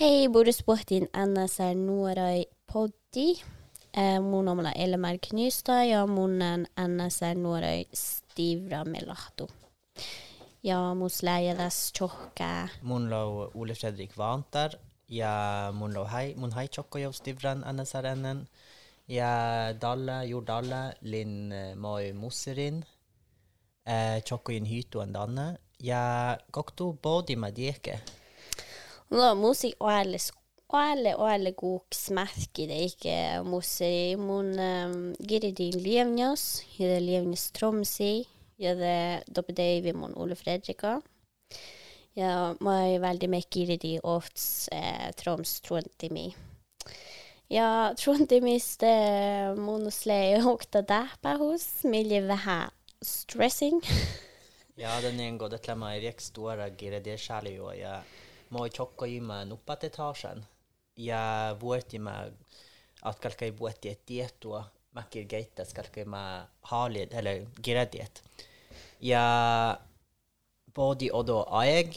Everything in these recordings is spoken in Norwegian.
Hei, boruspohtin NSR nuorai poddi. Eh, mun omalla Elmer Knystad ja munnen NSR nuorai Stivra Melahtu. Ja mus läjäläs tjohkää. Mun lau Ole Fredrik Vantar ja mun lau hei, mun hei tjokko jau stivran NSR-nnen. Ja dalle, jord dalle, lin moi musserin. Eh, tjokko yin hytu an danne. Ja koktu bodi med dieke. No musi oale oale oale det, ikke teike musi mun um, giridin lievnjas, ja det lievnjas tromsi, ja det doppedeivi mun Ole Fredrika. Ja, mä veldig väldi me giridi ofts eh, troms truntimi. Ja, truntimista mun slei hokta dæpa hos, milje ha stressing. Ja den en god etle ma riek stora gire det sjali jo. Ja moi tjokko i ma nuppat etasjen. Ja vuoti ma at kalkai vuoti et tietua mäkir geitas kalkai ma haalid, eller giradiet. Ja bodi odo AEG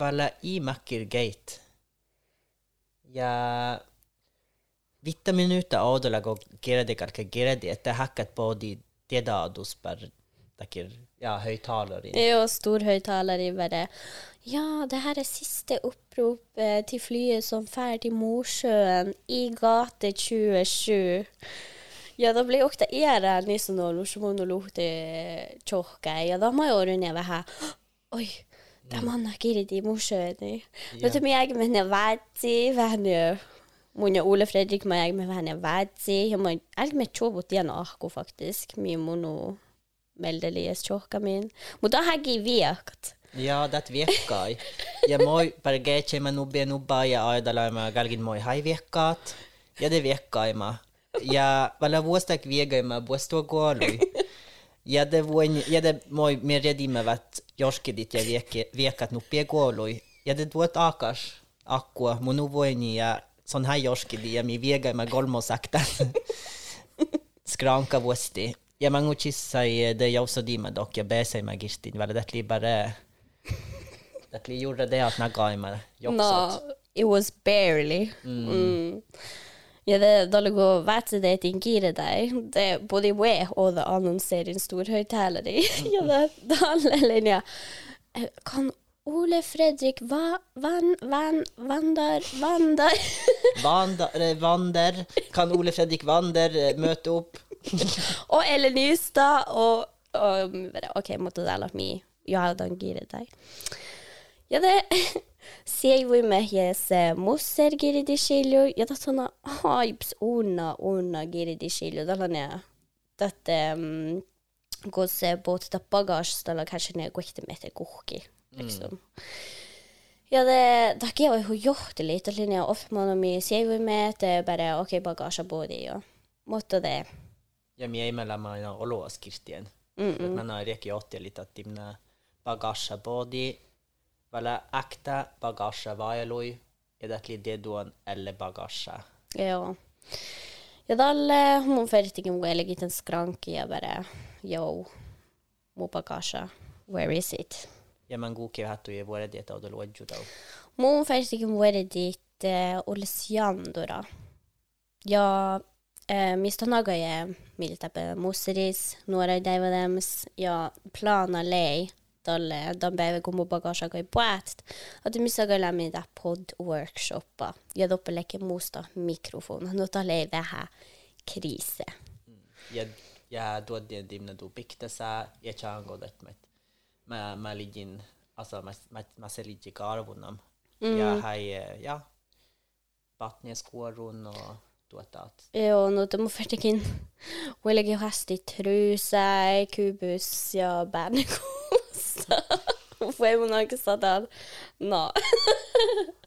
vällä i mäkir geit. Ja vitta minuta odolla go giredi kalkai giredi että hackat bodi tiedadus per takir ja högtalare. Ja, stor høyttaler i bare Ja, det her er siste opprop eh, til flyet som drar til Mosjøen i gate 27. Ja, da blir också era nissen som nå lushmono luhte tjohka. Ja, da må jo runde over her. Oi, det man har gitt i Mosjøen. Vet du, jeg med henne vatsi, henne Mun ja Ole Fredrik men jeg vähän ja vatsi. Ja mä älg med igjen, tiena ahku faktisk. Mye munu meldelies tjohka min. Mutta hagi viakt. Ja, det virker. Jeg må bare per geche mä nubbe nubba er aidala mä galgen må ha vekkaat. Ja det virker meg. Ja vala vuostak viegai mä vuosto goalui. Ja det voin ja det moi me redimme vat jorskidit ja viekki viekat nuppie goalui. Ja det vuot akas akkua mun voini ja sån här jorskidi ja mi viegai mä golmosakta. Skranka vuosti. Ja mä ngutsissai det jausodima dok ja besai mä gistin. Väl det li bare det li gjorde det at nagai mä meg. No, it was barely. Mm. Ja, det er dårlig å vatse det til gire deg. Det både we og det annonserer en stor høyttaler i. Ja, det er dårlig, linja. Eh, Kan Ole Fredrik va, van, van, vandar, vandar? Vandar eh, kan Ole Fredrik Vander eh, møte opp? og Ellen Nystad og, og Ok, det lagt mi. Ja, da gire deg. Ja, det Sier vi med jes musser gire di skiljo. Ja, da sånne hypes unna una gire di skiljo. Da lan jeg dette um, da bagasje, da la kanskje ned gikk meter kuhki, liksom. Ja, det, da er jo gjort det litt, og linja ofte man og mye sier vi med, det er bare, ok, bagasje både i, og måtte det. Ja mi ei meillä mä aina -mm. skirtien. Mm Jeg näin litt at lite bagasje både bagasha ekte bagasje vaelui. er det ikke det du har eller bagasha. Ja. Ja dalle mun fertikin mun eli en skranki jeg bare yo må bagasje, where is it? Ja men man guki hattu i vuore og det luoggiu jo da. fertikin vuore dit uh, Olesjandora. Ja eh, mistä nagaje miltä pe museris nuora daivadems ja plana lei dalle dan bäve gomo bagasha gai puat att det missa gala med da pod workshoppa ja doppe leke musta mikrofon no dalle det her krise Ja, ja tuodien timna tuu piktasa. Ja chango det met. Mä, mä ligin, alltså mä, mä, mä i karvunam. Ja hei, eh, ja. Patnieskuorun og tuotaat. Ja, no det må fertikin Huelegi hasti trusai, kubus ja bärnekosta. Fue mun oikeastaan täällä. No.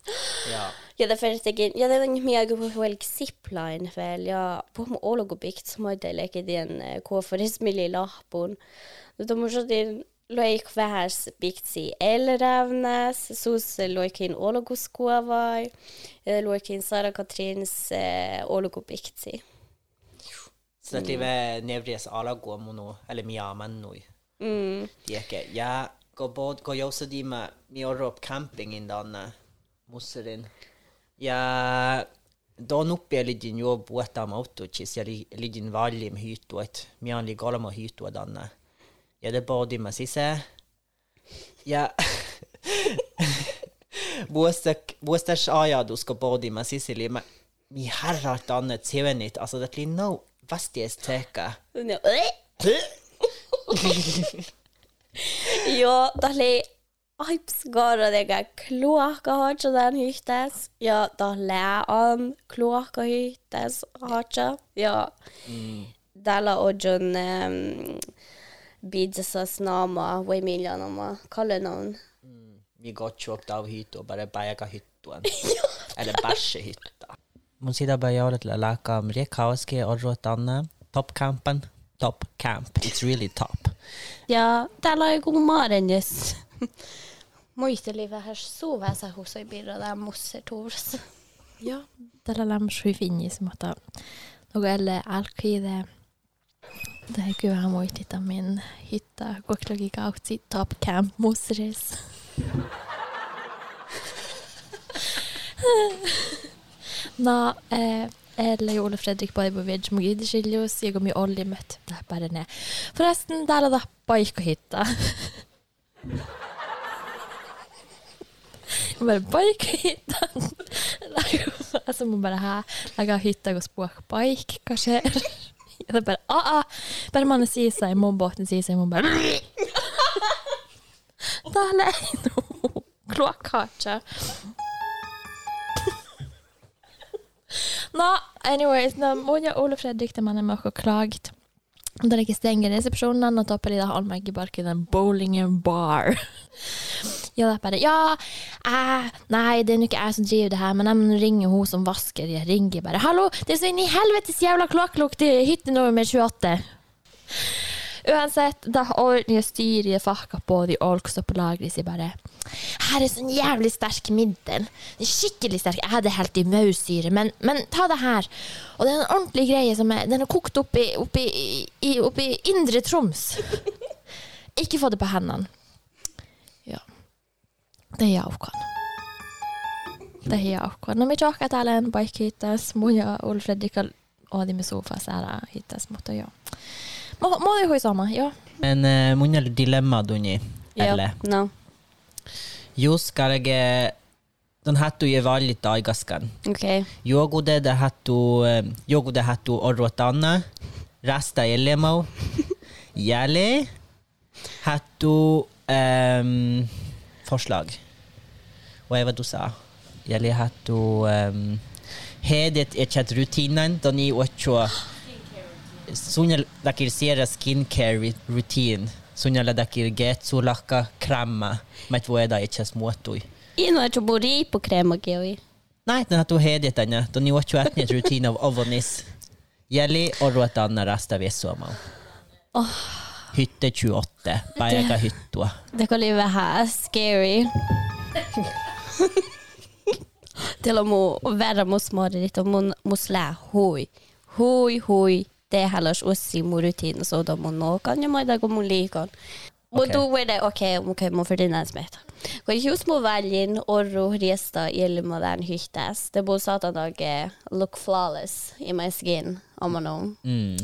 Ja. Ja, det fertikin. Ja, det on mega på huelgi zipline väl. Ja, på mun ologobikt som hoidai leki den kuofarismili lahpun. Det er sotin loik vähäs biksi elrävnäs, sus loikin ologuskuavai, loikin Sara Katrins eh, det live nevries alagomono, eller mia mannoi. Mm. Dieke, ja, go bod, go med mi orro op camping in danne. Musserin. Ja da Don jeg lidin jo puhutaan autocis ja li- lidin litt galt Minä oli kolmo hyttua tänne. Ja te pohdimme Sisse? Ja vuostas ajatus, kun pohdimme sisään, mä mi herrat annet sevenit, Altså, det blir no vesties teka. Ja, da oli aipsgara dega kloaka hatsa den hyttes. Ja, da le an kloaka hyttes hatsa. Ja. Della ojon um, bidzasa snama, way miljonama, kalle noen. Vi går kjøpt av hytta og bare bæger hytta. Eller hytta. bare gjør det til å läka amerikanska och rotanna. Top campen. Top camp. It's really top. Ja, della er god marenjes. Muistelivat her så väsä husoi det er mosser tors. Ja, tällä lämmössä finnis, noe eller alt i det är kyllä muistita min hitta koklogi si top camp Moseris. Nå, eh, eller Ole Fredrik Barbovic jeg har mye olje møtt det er bare ned. Forresten, der er det baika hytta. bare baika Jeg Altså, må bare ha laga hytta og språk baik, hva skjer? Det er bare, ah, ah. bare mannen sier seg, må båten sier seg, bare Da er det noe kloakkakke. Nå, anyways, nå må jeg Ole Fredrik til mannen med å klage. Da stenger resepsjonen og topper i det halvmeggebarken en bowling bar. Ja, det er bare Ja, jeg nei, det er nå ikke jeg som driver det her, men jeg må ringe hun som vasker. Jeg ringer bare 'Hallo, det er så inn i helvetes jævla kloakklukt i hytte nummer 28'. Uansett, da ordner jeg styret fakka på de olksa på lageret sier bare Her er sånn jævlig sterk middel. Det skikkelig sterk. Jeg hadde helt i maursyre, men, men ta det her. Og det er en ordentlig greie som er Den er kokt opp i, opp i, i, opp i indre Troms. Ikke få det på hendene. Ja. Det er jag kan. Det är jag kan. Om jag åker till en bike hittas, må jag och Fredrik och det med sofa så här hittas mot jag. Må må det ju samma, ja. Men uh, mun är dilemma dunni. Eller? No. Just karge den hattu je valit aigaskan. Okei. Jogude det hattu eh, jogude hattu orrotanna. Rasta elemo. Jale hattu um, forslag. Sa. Jale hattu um, hedet ikke rutinen Da ni ikke Sunja dakir sera skincare ri- routine. Sunja la dakir get sulaka det Mat voeda är chas muotui. Ino er bori på krema geoi. Nej, den har tu hedet tänne. Då ni ocho Et rutin av ovonis. Jeli och ruotanna rasta Oh. Hytte 28. Päiväkä hyttua. Det kan livet här scary. Till være med värre mot og må hoi. Hoj, hoj. Det er heller oss i rutin så da må nå kan jeg det gå må likon. Och Okej. då är det OK, okej, må för din smitt. Och just må velge in och ro resta i modern hyttes. Det bor satan dag eh, look flawless i my skin om man om. Mm.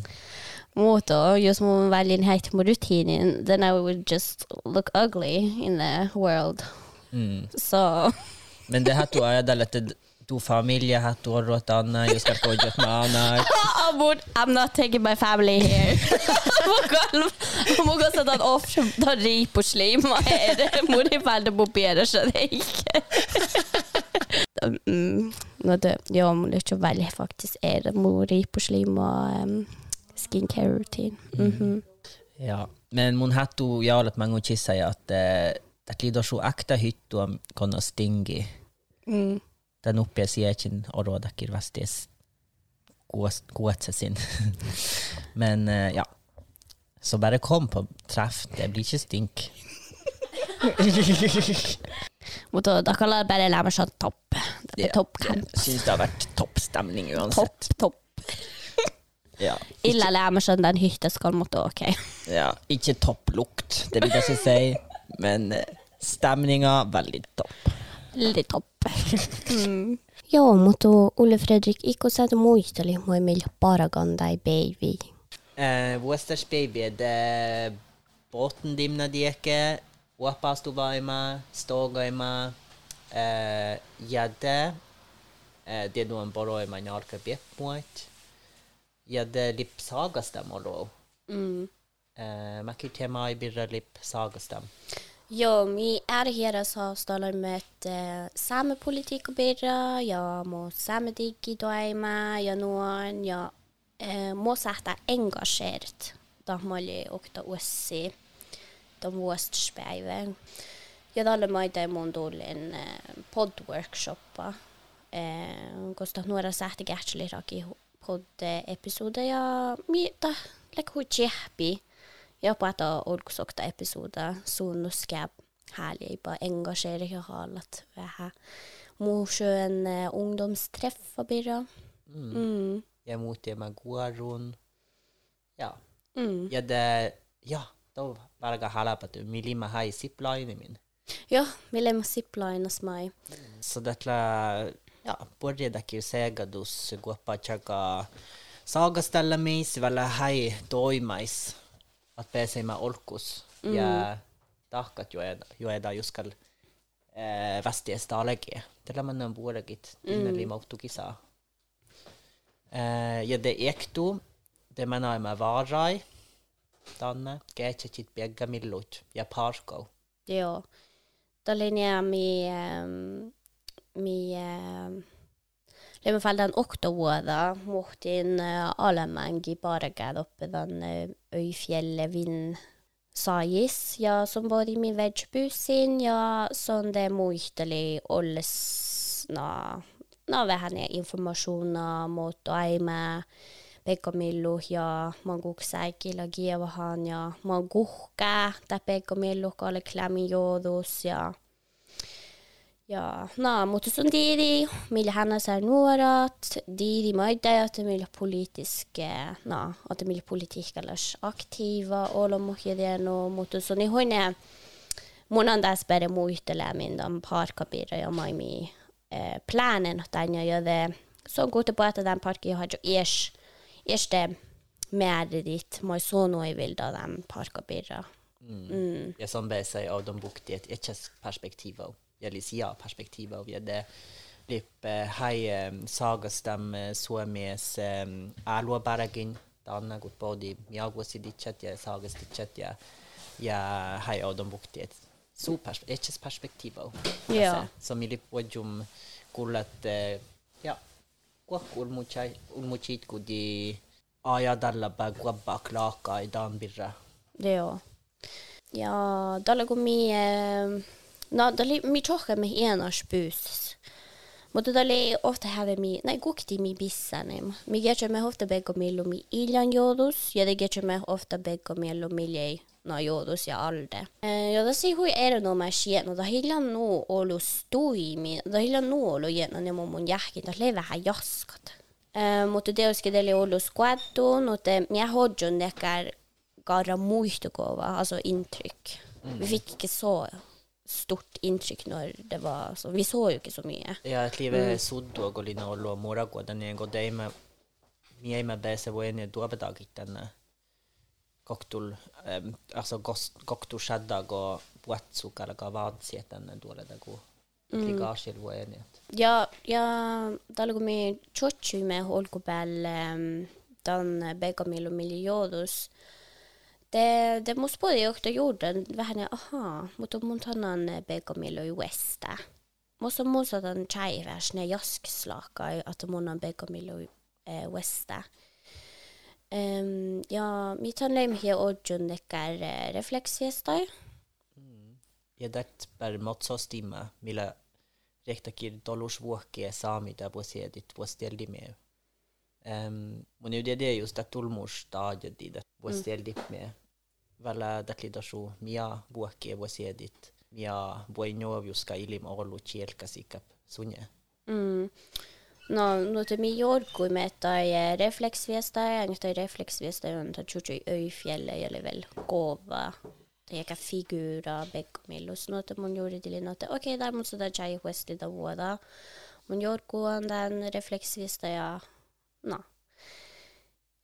Moto, just må velge in helt med rutinen, then I would just look ugly in the world. Mm. Så Men det här tu ajadalla että tu familia här tu ruotanna. Jag ska få gjort med annat. Amor, I'm not taking my family here. Må gå sånn han off da ri på slim og her. Mor i veldig mobiler så det ikke. Mm, nå det, ja, må det ikke velge faktisk er det mor i på slim og um, skincare routine. Mhm. Ja. Men hun hattu jo mangu kissa ja että det lyder så akta hyttua konna stingi. mm. Den uppe hvis det vasties sin. Men eh, ja. Så bare kom på treff. Det blir ikke stink. Dere kan jeg bare la meg sånn topp. Det er topp, Jeg syns det har vært toppstemning uansett. topp, topp. Ja. Ille la meg sånn den hytta skal måtte, ok. ja. Ikke topplukt, det vil jeg ikke si. Men eh, stemninga veldig topp. Veldig topp. Ja, måtte Ole Fredrik, eikö sä muisteli, moi meillä paragandai baby? Eh, Westers baby, det båten dimna dieke, oppastuvaima, stogaima, eh, jadde, eh, det noen boroima njarka bepmuat, jadde lip litt olo. Mm. Eh, mäkin tema i birra lip sagastam. Joo, er her här så stalar med uh, samepolitikk og bedre. ja, må samedigg i Jeg ja, noen, Jeg uh, må sette engasjert, da må jeg okta ossi, da må speive. Ja, da må jeg derimot en uh, podworkshoppa, uh, kosta några sätt gärtsli raki pod-episode, ja, mi, da, lekk hun kjeppi, ja, på et av olksokta episoder, så nå skal jeg herlig bare engasjere i halet. Vi har Mosjøen eh, ungdomstreff og birra. Mm. Jeg mottar meg gode guarun. Ja. Mm. det ja, da velger jeg at på att meg her i zipline min. Ja, vi lemmer zipline hos meg. Så detta, ja, började det ju säga dus guappa chaka sagaställa mis, hei, hai doimais. Att pääsee med olkus. Ja tahkat jo eda, jo eda juskal eh, västiestalegi. Tällä man on puolegit, innan lima kisa. Eh, ja det ektu, det menar med varai. Danne, gätsätit biegga millut ja parko. Ja. Da linjer mi, um, mi um, Lemmer fall den oktovuoda mot uh, alemangi paragad oppe den uh, øyfjellet vind sajis, ja, som var i min veggbusin, ja, som det muhteli olles na, na vähän informasjoner mot aime, Pekkamillu ja manguksääkillä kievahan ja. Manguhka, tai alle kalle gjør joodus ja ja, no, mutta sun diidi, millä hän saa nuorat, tiiri maita, että millä politiske, na, että millä politiikkallas aktiiva olla muhjadiano, mutta sun ihone, mun on tässä bare muistella min parkabira ja maimi eh, planen, että aina det så godt på at den parken har jo ditt, må så noe i vil da den parkabira. Mm. Ja, som sier av de bukti et etches perspektivo. Ja, lisia perspektivo. Ja, det lip eh, hei eh, eh, suomies eh, aluabaragin. Danna gut både miaguasi ditchat ja sagas ditchat ja ja hei av de bukti et så pers etches perspektivo. Ja. Ulmuchai ulmuchit kudi ajadalla ba guabba klaka i danbirra. Det jo. Ja, da lager mi no, da li, mi tjokke med enars spus. Mutta da li ofta have mi, nei, gukti mi bissanim. Mi gece me ofta beggo millo mi iljan jodus, ja det gece me ofta beggo millo miljei no jodus ja alde. Eh, ja da si hui ero no mä sien, da hiljan no olu stui mi, da hiljan no olu jena ne mun jähkin, da leve vähän jaskat. Mutta ska det olu squaddo, no te mi hodjon nekar gara muistukova, altså inntrykk. Vi fikk ikke så stort inntrykk når det var sånn. Vi så jo ikke så mye. Ja, et liv er mm. sodd og lina og lå mora gå den en god dag med mye med bese og mm. en dobedag den koktul um, altså koktul skjeddag og boetsuka eller gavad siet den dårlig det god. Krigasjel mm. enighet. Ja, ja, da lå mi tjotju med holkobel um, dan bega milo miliodos. Uh, miljoodus. Det, det måste både johtaa juurden vähän, aha, mutta mun tanan Begamil juesta. Måste muuta tämän chaiväs ne jaskislaka, että mun on Begamil juesta. Um, ja, mi tan leim hier odjun nekkar uh, refleksviestai. ja det per motsostima millä rehtakir dolus vuokke saami da vuosiedit vuosieldi me um, er just det tulmus stadiet i det vi mia skal vuosiedit mia og ilim ollu chielkasikap sunje Mm. No, no te mi jorku me tai refleksviesta, ja tai refleksviesta on ta chuchu öifjelle eller vel kova Det gikk figurer, begge og sånn at man gjorde det litt, Ok, der må så da jeg Wesley da voda. Man gjør gående, refleksvis da ja. No.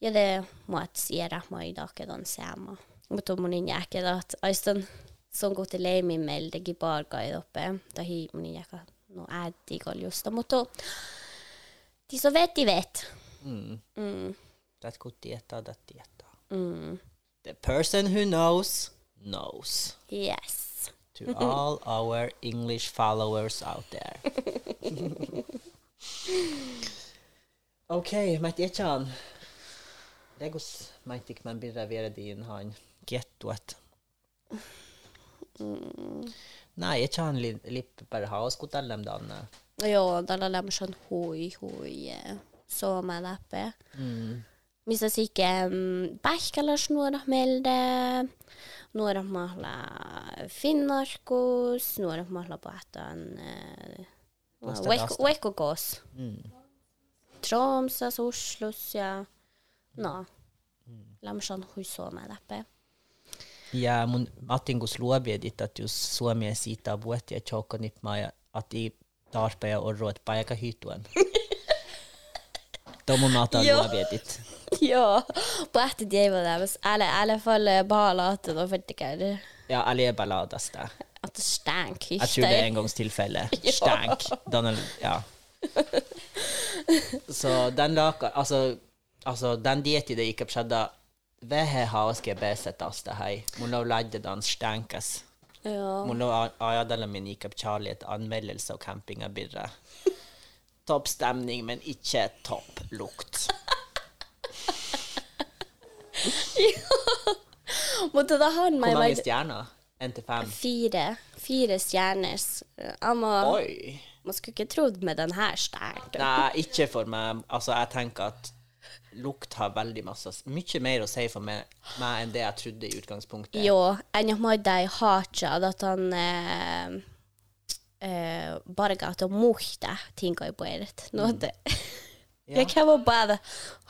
Ja, det må jeg si at man i dag er den samme. Mutta mun in jääkä, että aistan se on kohti leimimmeillä teki parkai oppe. Tai mun in jääkä, no äiti kaljusta, mutta tis on vetti vet. Mm. Mm, Det kun tietää, det tietää. mm, The person who knows, knows. yes. To all our English followers out there. Okei, mä tiedän. Legos maitik man birra viedä hain kiettuat. Näin, ei chan li, lippi per hauskutellem danne. Joo, tällä hoi, hui hui sooma läpi. Mm. Missä sikke mm, pähkäläs nuora melde, nuora mahla finnarkus, nuora mahla pohtaan Tuosta rasta. veikkokoos. Mm. Tromsas, Oslos ja no, lämmösen hui meg läpi. Ja mun Matin kun luobiedit, että jos Suomeen siitä vuotti ja choukko nipmaa ja ati tarpeen orro, että paikka hytuen. Tuo mun mata Joo. luobiedit. Joo, pähti Eller i älä fall bare att det var färdiga. Ja alle ballada bare Att det stank. Jeg tror det er engangstilfelle. Ja. Stank. Ja. Så den laka, Altså, altså den dieti det gick skjedde skjedda Vähe hauske beset det hei. Må nå ledde den stenkes. Ja. Må lo ajadalla min gick kjærlighet Charlie et anmeldelse av campingabirra. Topp stemning, men ikke topp lukt. Mutta da han Hvor meg mange stjerner? En til fem? fire. Fire stjerner. Amma, Oi! Man skulle ikke trodd med den her stank. Nei, ikke for meg. Altså, jeg tenker at lukt har veldig masse Mye mer å si for meg, meg enn det jeg trodde i utgangspunktet. Jo, jeg måtte i hacha, at han eh, eh, bare ga til måtte tinga på båret. Nåde. Ja. Jeg kan bare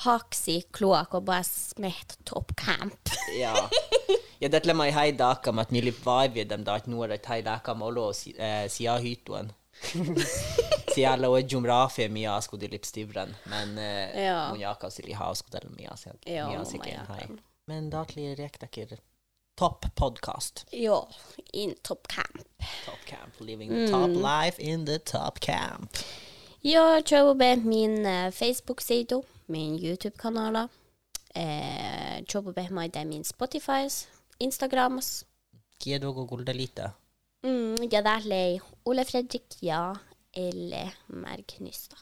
haks i kloak og bare smette topp camp. Ja. Ja, det er i hei daka med at nylig var vi dem da, at nå er det hei daka med å eh, sida hytuen. Mia sko de lipstivren, men eh, Ja. mun jaka sili ha sko del mia seg Ja, mia må seg jeg hei. jaka. Men da klir rektakir top podcast. Ja, in top camp. Top camp, living the top life in the top camp. Jag jobbar min eh, Facebook-sida, min YouTube-kanal. Eh, jobbar med min Spotify, Instagrams. Kiedogo guldelita. Mm, ja, det er lei. Olle Fredrik, ja, eller Merk Nystad.